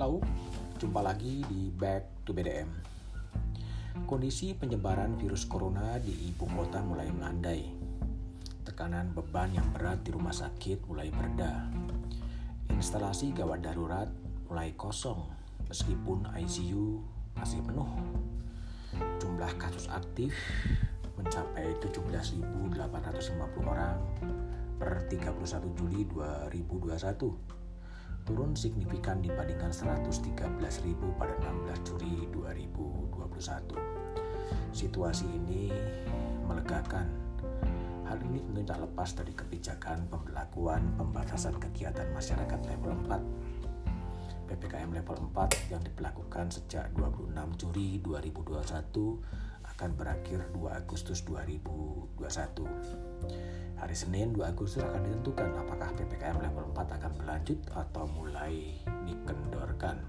Halo, jumpa lagi di Back to BDM. Kondisi penyebaran virus corona di ibu kota mulai melandai. Tekanan beban yang berat di rumah sakit mulai bereda. Instalasi gawat darurat mulai kosong meskipun ICU masih penuh. Jumlah kasus aktif mencapai 17.850 orang per 31 Juli 2021 turun signifikan dibandingkan 113.000 pada 16 Juli 2021. Situasi ini melegakan. Hal ini tentu tak lepas dari kebijakan pemberlakuan pembatasan kegiatan masyarakat level 4 PPKM level 4 yang diberlakukan sejak 26 Juli 2021 akan berakhir 2 Agustus 2021. Hari Senin 2 Agustus akan ditentukan apakah PPKM level 4 akan berlanjut atau mulai dikendorkan.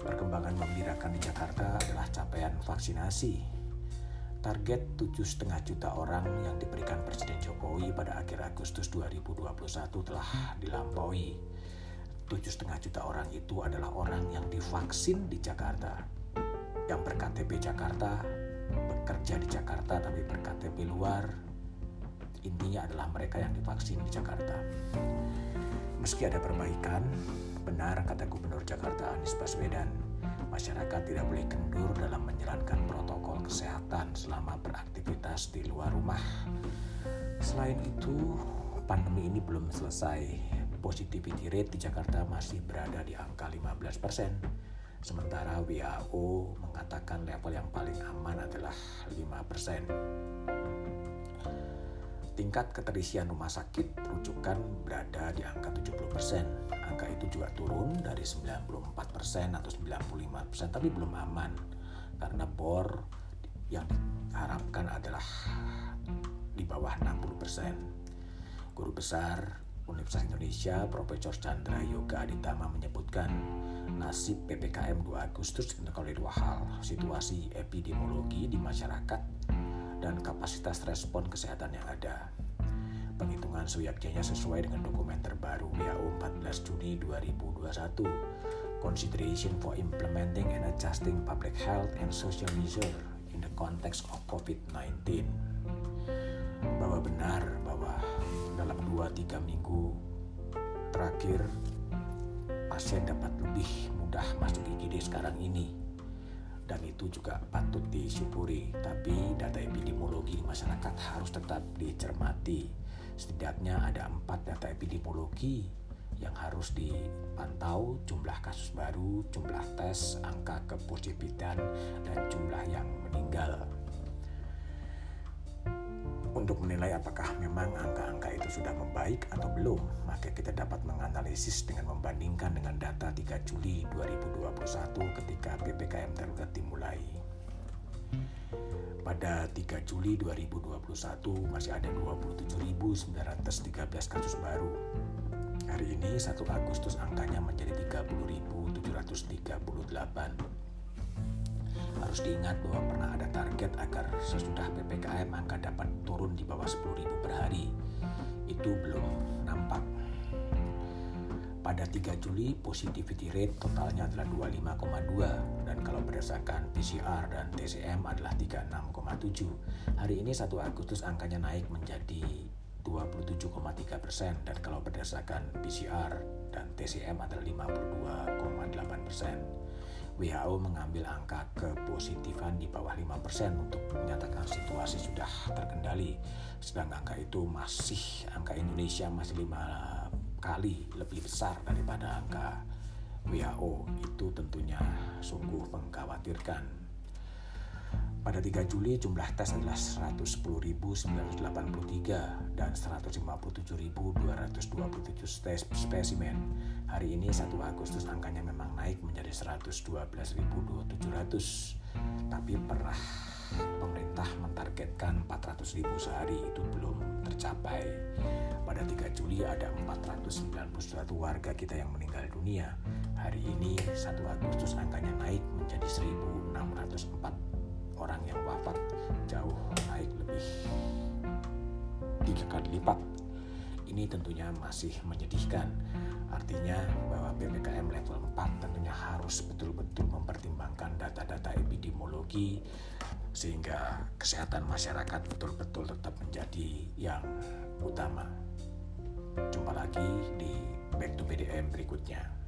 Perkembangan membirakan di Jakarta adalah capaian vaksinasi. Target 7,5 juta orang yang diberikan Presiden Jokowi pada akhir Agustus 2021 telah dilampaui. 7,5 juta orang itu adalah orang yang divaksin di Jakarta. Yang berKTP Jakarta, bekerja di Jakarta tapi berKTP luar, intinya adalah mereka yang divaksin di Jakarta. Meski ada perbaikan, benar kata Gubernur Jakarta Anies Baswedan, masyarakat tidak boleh kendur dalam menjalankan protokol kesehatan selama beraktivitas di luar rumah. Selain itu, pandemi ini belum selesai. Positivity rate di Jakarta masih berada di angka 15 persen. Sementara WHO mengatakan level yang paling aman adalah 5 persen. Tingkat keterisian rumah sakit rujukan berada di angka 70%. Angka itu juga turun dari 94% atau 95%, tapi belum aman karena bor yang diharapkan adalah di bawah 60%. Guru besar Universitas Indonesia Profesor Chandra Yoga Aditama menyebutkan nasib PPKM 2 Agustus ditentukan oleh dua hal, situasi epidemiologi di masyarakat dan kapasitas respon kesehatan yang ada. Penghitungan suyakjanya sesuai dengan dokumen terbaru WHO 14 Juni 2021, Consideration for Implementing and Adjusting Public Health and Social Measures in the Context of COVID-19. Bahwa benar bahwa dalam 2-3 minggu terakhir pasien dapat lebih mudah masuk IGD sekarang ini dan itu juga patut disyukuri. Tapi data epidemiologi di masyarakat harus tetap dicermati. Setidaknya ada empat data epidemiologi yang harus dipantau jumlah kasus baru, jumlah tes, angka kepositifan, dan jumlah yang meninggal untuk menilai apakah memang angka-angka itu sudah membaik atau belum, maka kita dapat menganalisis dengan membandingkan dengan data 3 Juli 2021 ketika PPKM darurat dimulai. Pada 3 Juli 2021 masih ada 27.913 kasus baru. Hari ini 1 Agustus angkanya menjadi 30.738 harus diingat bahwa pernah ada target agar sesudah PPKM angka dapat turun 10.000 per hari. Itu belum nampak. Pada 3 Juli, positivity rate totalnya adalah 25,2 dan kalau berdasarkan PCR dan TCM adalah 36,7. Hari ini 1 Agustus angkanya naik menjadi 27,3 persen dan kalau berdasarkan PCR dan TCM adalah 52,8 persen. WHO mengambil angka kepositifan di bawah 5% untuk menyatakan situasi sudah terkendali. Sedang angka itu masih angka Indonesia masih lima kali lebih besar daripada angka WHO. Itu tentunya sungguh mengkhawatirkan. Pada 3 Juli jumlah tes adalah 110.983 dan 157.227 tes spesimen. Hari ini 1 Agustus angkanya memang naik menjadi 112.700. Tapi pernah pemerintah mentargetkan 400.000 sehari itu belum tercapai. Pada 3 Juli ada 491 warga kita yang meninggal dunia. Hari ini 1 Agustus angkanya naik menjadi 1.604 sekali lipat. Ini tentunya masih menyedihkan. Artinya bahwa PPKM level 4 tentunya harus betul-betul mempertimbangkan data-data epidemiologi sehingga kesehatan masyarakat betul-betul tetap menjadi yang utama. Jumpa lagi di Back to PDM berikutnya.